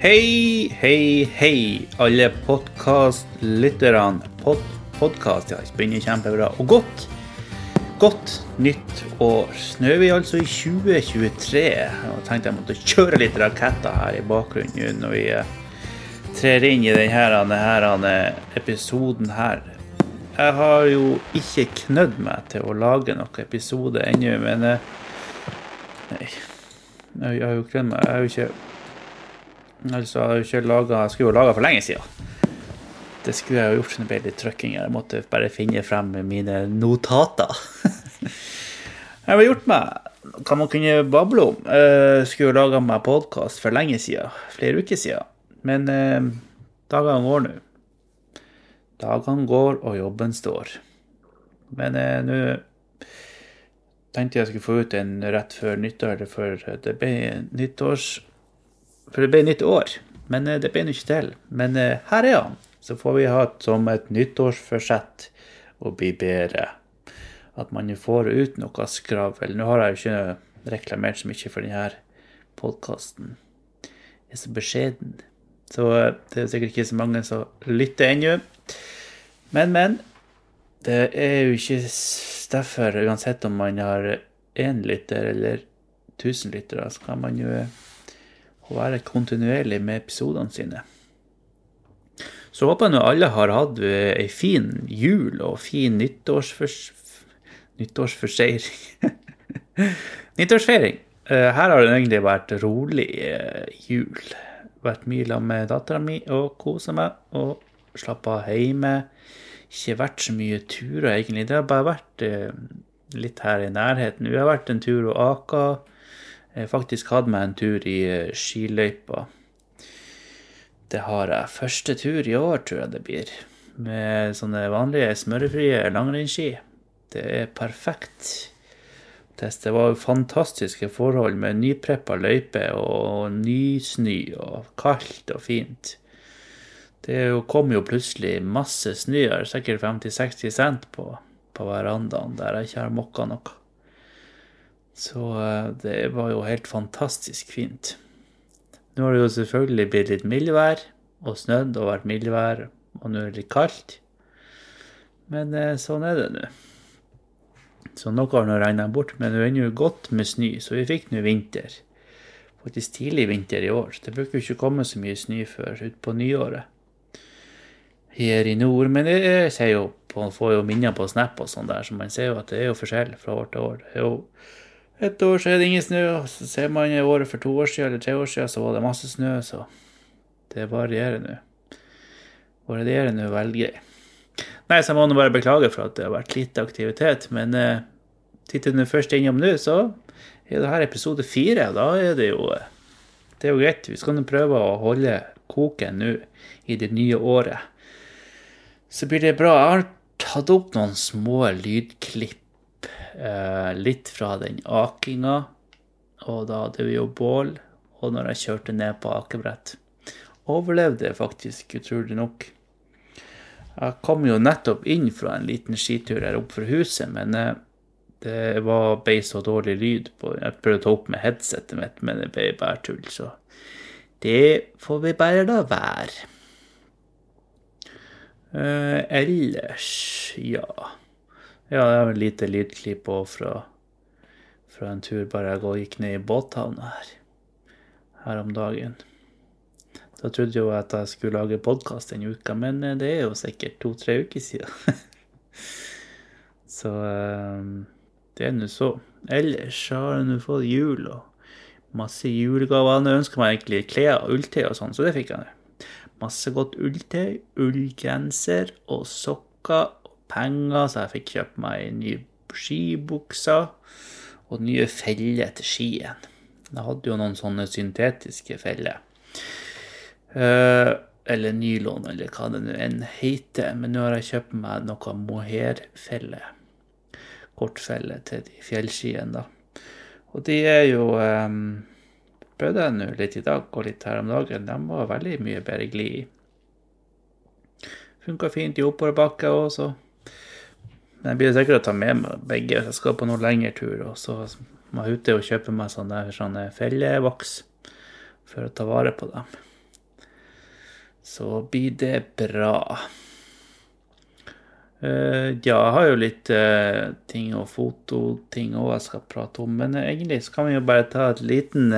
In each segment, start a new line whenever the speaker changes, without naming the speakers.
Hei, hei, hei, alle podkastlytterne. Pod, podkast, ja, spinner kjempebra. Og godt, godt nytt år. Nå er vi altså i 2023. Jeg tenkte jeg måtte kjøre litt raketter her i bakgrunnen når vi eh, trer inn i denne, denne episoden her. Jeg har jo ikke knødd meg til å lage noen episode ennå, men eh, Nei. Jeg har jo knødd meg. Jeg har jo ikke Altså, jeg skulle jo laga for lenge siden. Det skulle jeg jo gjort når det litt trykking. Jeg måtte bare finne frem mine notater. jeg har gjort meg hva man kunne bable om. Jeg skulle jo laga meg podkast for lenge siden. Flere uker siden. Men eh, dagene går nå. Dagene går, og jobben står. Men eh, nå tenkte jeg skulle få ut en rett før nyttår, før det ble nyttårs for det ble nytt år. Men eh, det ble nå ikke til. Men eh, her er han. Så får vi ha det som et nyttårsforsett å bli bedre. At man får ut noe skravl. Nå har jeg jo ikke reklamert så mye for denne podkasten. Jeg er så beskjeden. Så eh, det er sikkert ikke så mange som lytter ennå. Men, men. Det er jo ikke derfor, uansett om man har én lytter eller 1000 lyttere, så kan man jo å være kontinuerlig med episodene sine. Så håper jeg nå alle har hatt ei fin jul og fin nyttårsfors... nyttårsforseiring. Nyttårsfeiring. Her har det egentlig vært rolig jul. Vært mye sammen med dattera mi og kosa meg og slappa av hjemme. Ikke vært så mye turer, egentlig. Det har bare vært litt her i nærheten. Vi har vært en tur og aka. Jeg faktisk hadde meg en tur i skiløypa. Det har jeg. Første tur i år, tror jeg det blir. Med sånne vanlige smørefrie langrennsski. Det er perfekt. Det var fantastiske forhold med nypreppa løype og nysnø og kaldt og fint. Det kom jo plutselig masse snø sikkert 50-60 cent på, på verandaen der jeg ikke har mokka noe. Så det var jo helt fantastisk fint. Nå har det jo selvfølgelig blitt litt mildvær og snødd og vært mildvær, og nå er det litt kaldt. Men sånn er det nå. Så noe har nå regna bort, men det er ennå godt med snø, så vi fikk nå vinter. Faktisk tidlig vinter i år. Det bruker jo ikke komme så mye snø før utpå nyåret her i nord. Men jeg ser jo får jo minner på Snap og sånn der, så man ser jo at det er jo forskjell fra år til år. Det er jo et år så er det ingen snø, og så ser man året for to år siden eller tre år siden så var det masse snø, så det varierer nå. Varierer nå veldig. Nei, så jeg må nå bare beklage for at det har vært lite aktivitet, men eh, titter du først innom nå, så er det her episode fire, og da er det jo Det er jo greit. Vi skal nå prøve å holde koken nå i det nye året. Så blir det bra. Jeg har tatt opp noen små lydklipp. Eh, litt fra den akinga, og da hadde vi jo bål, og når jeg kjørte ned på akebrett. Overlevde jeg faktisk, utrolig nok. Jeg kom jo nettopp inn fra en liten skitur her oppe for huset, men det var, ble så dårlig lyd på Jeg prøvde å ta opp med headsetet mitt, men det ble bare tull, så det får vi bare la være. Eh, ellers, ja Ja, det er et lite lydklipp òg fra, fra en tur bare jeg gikk ned i båthavna her her om dagen. Da trodde jeg at jeg skulle lage podkast denne uka, men det er jo sikkert to-tre uker siden. så um, det er nå så. Ellers har jeg nå fått jul og masse julegaver. Jeg ønsker meg egentlig klær og ulltøy og sånn, så det fikk jeg nå. Masse godt ulltøy, ullgenser og sokker penger, så jeg fikk kjøpt meg nye skibukser og nye feller til skien. Jeg hadde jo noen sånne syntetiske feller. Uh, eller nylon, eller hva det nå enn heter. Men nå har jeg kjøpt meg noe mohairfelle. Kortfelle til de fjellskiene, da. Og de er jo um, Prøvde jeg nå litt i dag og litt her om dagen. De var veldig mye bedre glid i. Funka fint i oppoverbakke òg, så Men jeg blir sikkert å ta med meg begge hvis jeg skal på noen lengre tur. Og så må jeg ute og kjøpe meg sånne, der sånn fellevoks for å ta vare på dem. så blir det bra. Uh, ja, jeg har jo litt uh, ting og fototing òg jeg skal prate om, men uh, egentlig så kan vi jo bare ta et liten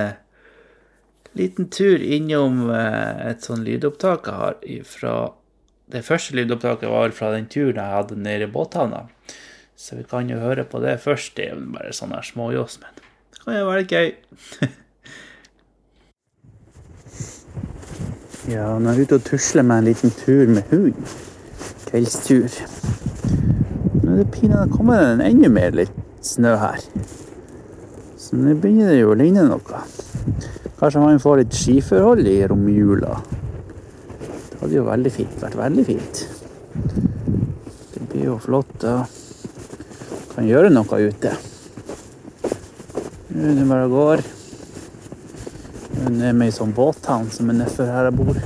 liten tur innom et sånn lydopptak jeg har fra Det første lydopptaket var fra den turen jeg hadde nede i båthavna. Så vi kan jo høre på det først. Det er bare sånn her småjoss, men det kan jo være gøy. ja, nå er jeg ute og tusler med en liten tur med hund. Kveldstur. Nå er det pinadø kommet en enda mer litt snø her. Så nå begynner det jo å ligne noe. Kanskje man får litt skiforhold i romjula. Hadde jo veldig fint, vært veldig fint. Det blir jo flott. Og kan gjøre noe ute. Nå er det bare går. Nå er med i sånn båthavn som er nedfor her jeg bor.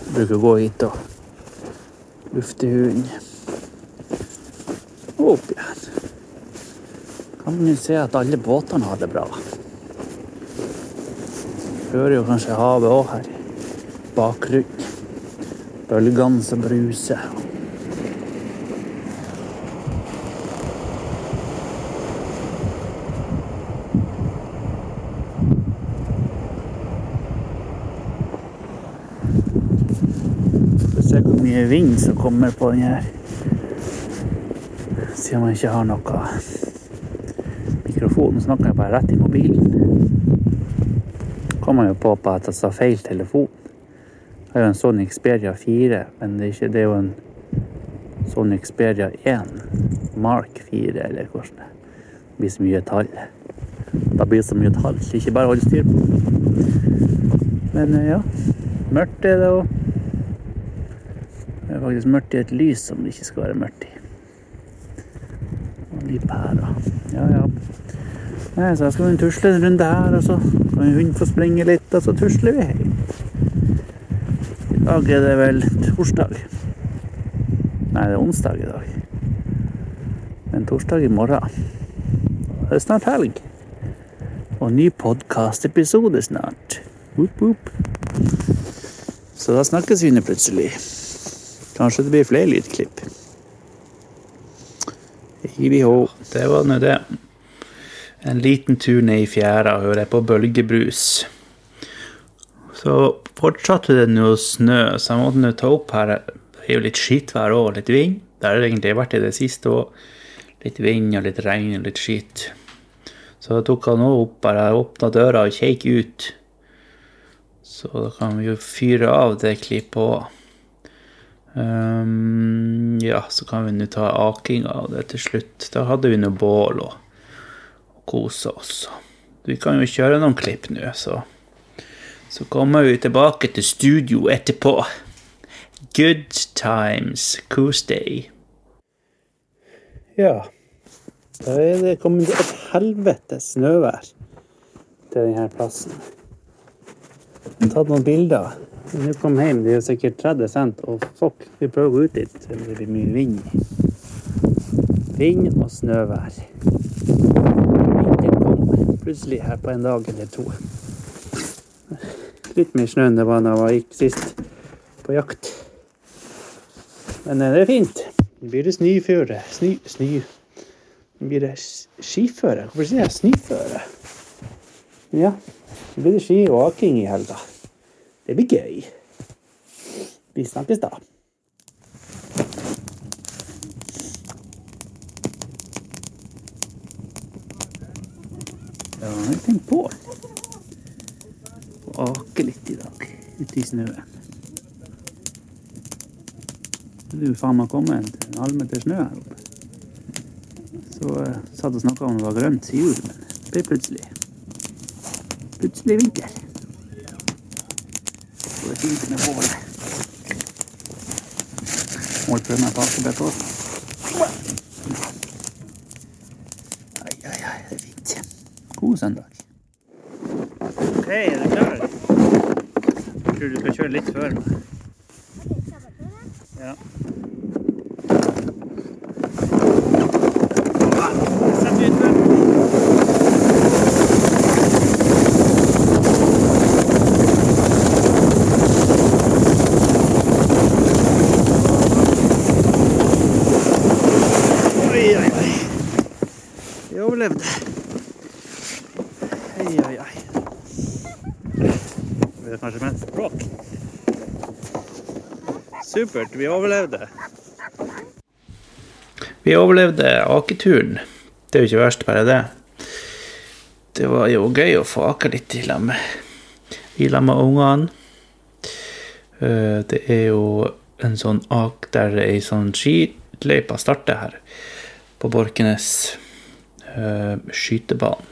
Jeg bruker å gå hit og lufte hunden. Opp igjen. Kan jo se at alle båtene har det bra. Hører jo kanskje havet òg her. Bakgrunnen. Bølgene som bruser. mye vind som kommer på den her. Siden man ikke har noe mikrofon. Snakker jeg bare rett i mobilen. Kan man jo på at jeg sa feil telefon. Jeg har jo en Sony Xperia 4, men det er, ikke, det er jo en Sony Xperia 1 Mark 4, eller hvordan det blir så mye tall. Da blir det så mye tall. Ikke bare holde styr på. Men ja, mørkt er det òg. Det er faktisk mørkt i et lys som det ikke skal være mørkt i. Og litt pærer. Ja, ja. Nei, så skal skal tusle en runde her, og så kan hunden få springe litt, og så tusler vi hjem. I dag er det vel torsdag. Nei, det er onsdag i dag. Men torsdag i morgen. Det er snart helg. Og ny podkastepisode snart. Woop, woop. Så da snakkes vi nå plutselig. Kanskje det blir flere lydklipp. Hivi-hå. Det var nå det. En liten tur ned i fjæra og hører på bølgebrus. Så fortsatte det nå å snø, så jeg måtte nå ta opp her. Det er jo litt skitvær og litt vind. Det har det egentlig vært i det siste òg. Litt vind og litt regn og litt skitt. Så jeg tok han nå opp bare åpna døra og kjekk ut. Så da kan vi jo fyre av det klippet òg. Um, ja, så kan vi nå ta akinga av det til slutt. Da hadde vi nå bål og kose oss. Vi kan jo kjøre noen klipp nå, så Så kommer vi tilbake til studio etterpå. Good times, Coos Day. Ja. Da er det kommet et helvetes snøvær til denne plassen. Jeg har tatt noen bilder. Når vi kom hjem, det er sikkert 30 cent, og fuck, vi prøver å gå ut dit. Det blir mye vind. Vind og snøvær. Plutselig her på en dag eller to. Litt mer snø enn det var da jeg gikk sist på jakt. Men eh, det er fint. Nå blir det snøføre. Snø... Snø... Nå blir det skiføre. Hvorfor sier jeg snøføre? Ja, nå blir det ski og aking i helga. Det blir gøy. Vi snakkes da. Ja, jeg har tenkt på å ake litt i dag, ute i snøen. Det er jo faen meg kommet en halvmeter snø her oppe. Så jeg satt og snakka om det var grønt i jul, men det ble plutselig plutselig vinter fint med bål. Må prøve meg på akebrett òg. Ai, ai, ai, det er fint. God søndag. Hei, er du klar? Jeg tror du skal kjøre litt før meg. Ja. Oi, oi, oi. Jeg overlevde. Supert, vi overlevde. Vi overlevde aketuren. Det er jo ikke verst, bare det. Det var jo gøy å få ake litt i lag med, i lag med ungene. Eh, det er jo en sånn ak der ei sånn skiløype starter her, på Borkenes. skytebane. skytebanen,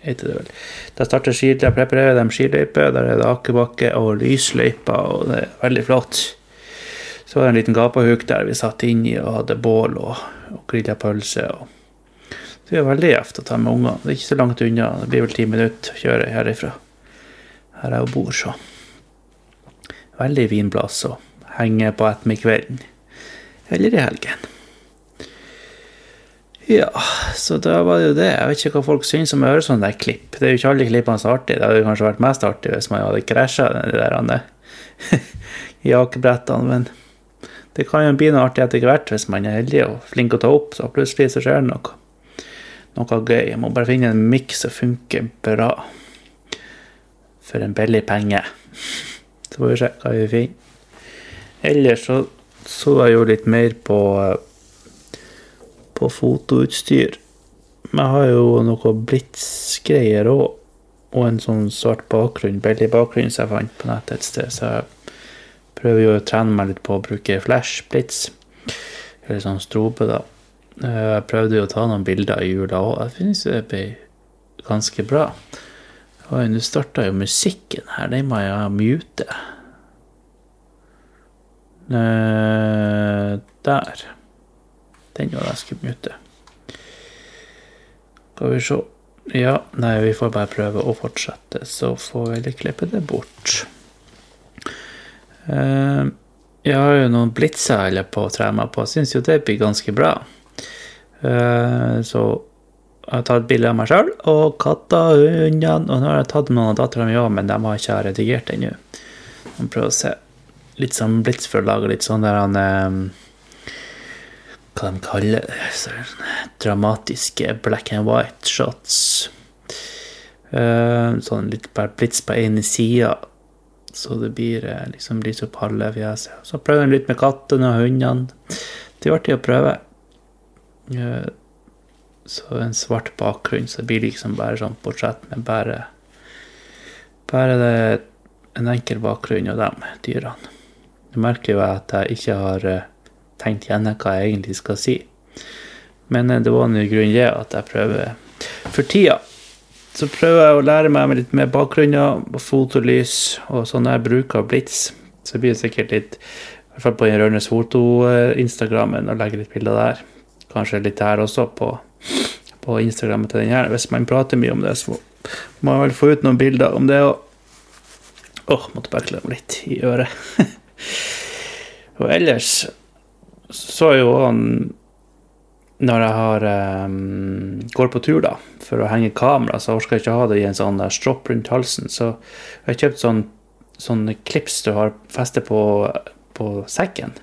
heter det vel. Der starter skiløypa, preparerer de skiløype, der er det akebakke og lysløyper, og det er veldig flott. Så var det en liten gapahuk der vi satt inni og hadde bål og, og grilla pølse. Og. det er veldig gjevt å ta med ungene. Det er ikke så langt unna. Det blir vel ti minutter å kjøre herifra. Her jeg bor, så. Veldig fin plass å henge på ettermiddagskvelden. Eller i helgen. Ja, så da var det jo det. Jeg vet ikke hva folk syns om å høre sånne der klipp. Det er jo ikke alle klippene så artige. Det hadde kanskje vært mest artig hvis man hadde krasja de der jakebrettene, men det kan jo bli noe artig etter hvert hvis man er heldig og flink å ta opp, så plutselig så skjer det noe. Noe gøy. Jeg må bare finne en miks som funker bra. For en billig penge. Så får vi se hva vi finner. Ellers så så jeg jo litt mer på på fotoutstyr. Jeg har jo noe blitsgreier òg, og en sånn svart bakgrunn, billig bakgrunn som jeg fant på nettet et sted. Så jeg prøver jo å trene meg litt på å bruke flash, blitz, eller sånn strobe, da. Jeg prøvde jo å ta noen bilder i jula òg. Jeg synes det ble ganske bra. Oi, nå starta jo musikken her. Den må jeg mute. Eh, der. Den var jeg skulle mute. Skal vi se. Ja, nei, vi får bare prøve å fortsette, så får vi klippe det bort. Uh, jeg har jo noen blitzer jeg holder på å trene meg på. Syns jo det blir ganske bra. Uh, så jeg har tatt bilde av meg sjøl og katta, hundene. Og nå har jeg tatt noen av dattera mi òg, men de har ikke redigert ennå. Prøver å se. Litt sånn blitz for å lage litt sånn der han uh, hva de kaller det, dramatiske black and white shots. Sånn litt blits på ene sida, så det blir uh, liksom litt så fjeset. Så prøver jeg litt med kattene og hundene. Det er artig å prøve. Uh, så en svart bakgrunn, så det blir liksom bare sånn portrett med bare Bare det, en enkel bakgrunn og dem dyrene. Det merker jo at jeg ikke har tenkt gjennom hva jeg egentlig skal si. Men eh, det var en grunn til at jeg prøver For tida så prøver jeg å lære meg litt mer bakgrunner, fotolys og sånn jeg bruker blits. Så det blir sikkert litt I hvert fall på Rørnes Foto-instagrammen og legge litt bilder der. Kanskje litt her også, på, på Instagrammen til den her. Hvis man prater mye om det, så må jeg vel få ut noen bilder om det òg. Åh, oh, måtte bare klemme litt i øret. og ellers så er jo han når jeg har, um, går på tur da, for å henge kamera, så orker jeg ikke ha det i en sånn stropp rundt halsen. Så jeg har kjøpt sånn, sånn klips du har festet på, på sekken.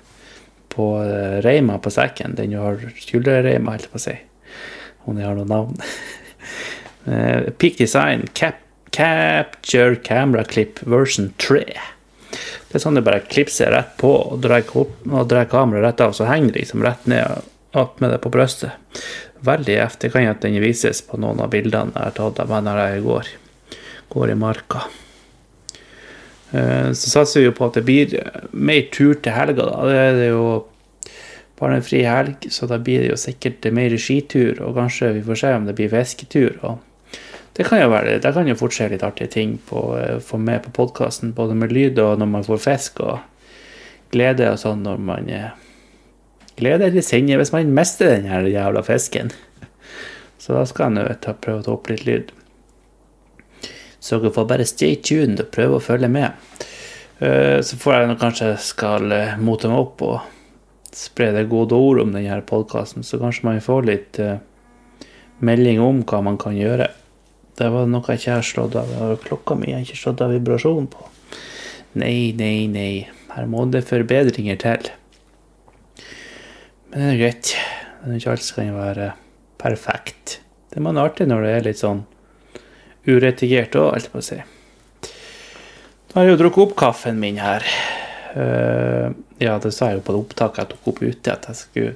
På uh, reima på sekken. Den du har skulderreima, holdt jeg på å si. Om jeg har noe navn. uh, Peak Design Cap Capture Camera Clip version 3. Det er sånn du bare klipser rett på og drar, drar kameraet rett av, så henger det liksom rett ned opp med det på brystet. Veldig. Det kan at den vises på noen av bildene jeg har tatt av meg når jeg går, går i marka. Eh, så satser vi jo på at det blir mer tur til helga. da. Det er det jo bare en fri helg, så da blir det jo sikkert mer skitur, og kanskje vi får se om det blir fisketur. det kan jo være, det kan jo fort skje litt artige ting på, eh, få med på podkasten, både med lyd og når man får fisk, og glede og sånn når man eh, Glede eller sinne hvis man mister den her jævla fisken. Så da skal jeg nå prøve å ta opp litt lyd. Så dere får bare stay tuned og prøve å følge med. Eh, så får jeg kanskje skal mote meg opp og spre det gode ord om denne podkasten, så kanskje man får litt melding om hva man kan gjøre. Det var noe jeg ikke har slått av. Det var klokka mi jeg har ikke slått av vibrasjonen på. Nei, nei, nei. Her må det forbedringer til. Men det er greit. Den er ikke alt som kan være perfekt. Det er man artig når det er litt sånn uretigert òg, holdt jeg på å si. Nå har jeg jo drukket opp kaffen min her. Uh, ja, det sa jeg jo på det opptaket jeg tok opp ute, at jeg skulle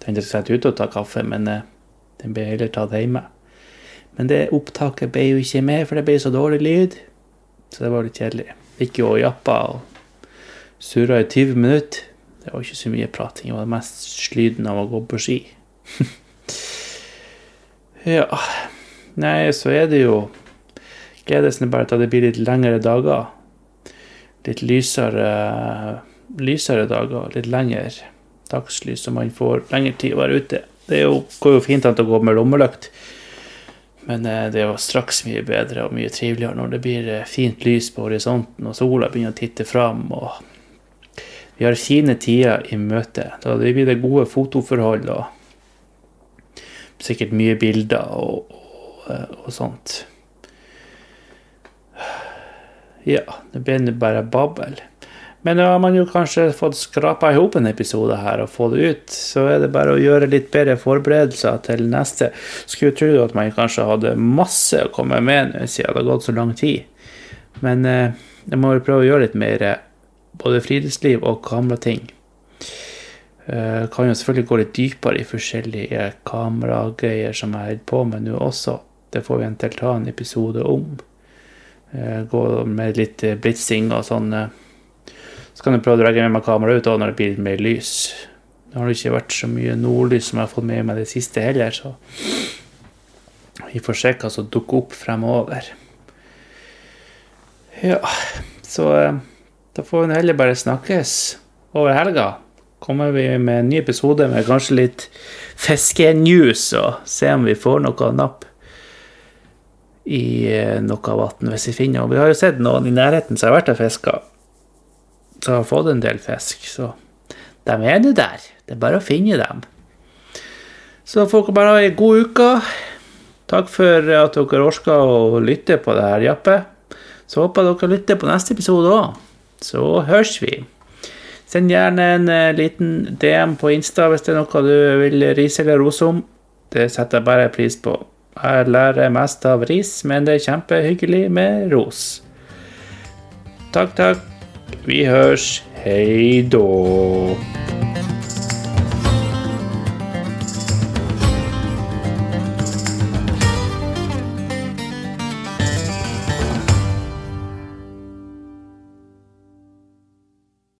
tenkte jeg skulle sette ut og ta kaffe, men uh, den ble heller tatt hjemme. Men det opptaket ble jo ikke med, for det ble så dårlig lyd. Så det var litt kjedelig. Gikk jo og jappa og surra i 20 minutter. Det var ikke så mye prating. Det var mest slyden av å gå på ski. ja Nei, så er det jo Gledes bare til at det blir litt lengre dager. Litt lysere, lysere dager. Litt lengre dagslys, så man får lengre tid å være ute. Det jo, går jo fint an å gå med lommelykt, men eh, det er jo straks mye bedre og mye triveligere når det blir eh, fint lys på horisonten og sola begynner å titte fram. og Vi har fine tider i møte. Da blir det gode fotoforhold og sikkert mye bilder og, og, og sånt. Ja, det blir bare babbel. Men nå har man jo kanskje fått skrapa i hop en episode her og få det ut. Så er det bare å gjøre litt bedre forberedelser til neste. Skulle tro at man kanskje hadde masse å komme med siden det har gått så lang tid. Men eh, jeg må vel prøve å gjøre litt mer både friluftsliv og kamerating. Eh, kan jo selvfølgelig gå litt dypere i forskjellige kameragreier som jeg holder på med nå også. Det får vi eventuelt ta en episode om. Eh, gå med litt eh, blitzing og sånn. Så kan jeg prøve å dra med meg kameraet ut når det blir mer lys. Det har ikke vært så mye nordlys som jeg har fått med meg det siste heller, så vi får se hva som dukker opp fremover. Ja, så da får vi heller bare snakkes over helga. Kommer vi med en ny episode med kanskje litt fiskenews, og se om vi får noe napp i eh, noe vann hvis vi finner noe. Vi har jo sett noen i nærheten som har vært og fiska som har fått en del fisk. Så de er nå der. Det er bare å finne dem. Så folk bare ha ei god uke. Takk for at dere orka å lytte på det her jappet. Så håper jeg dere lytter på neste episode òg. Så høres vi. Send gjerne en uh, liten DM på Insta hvis det er noe du vil rise eller rose om. Det setter jeg bare pris på. Jeg lærer mest av ris, men det er kjempehyggelig med ros. Takk, takk. Vi høres. Hei då.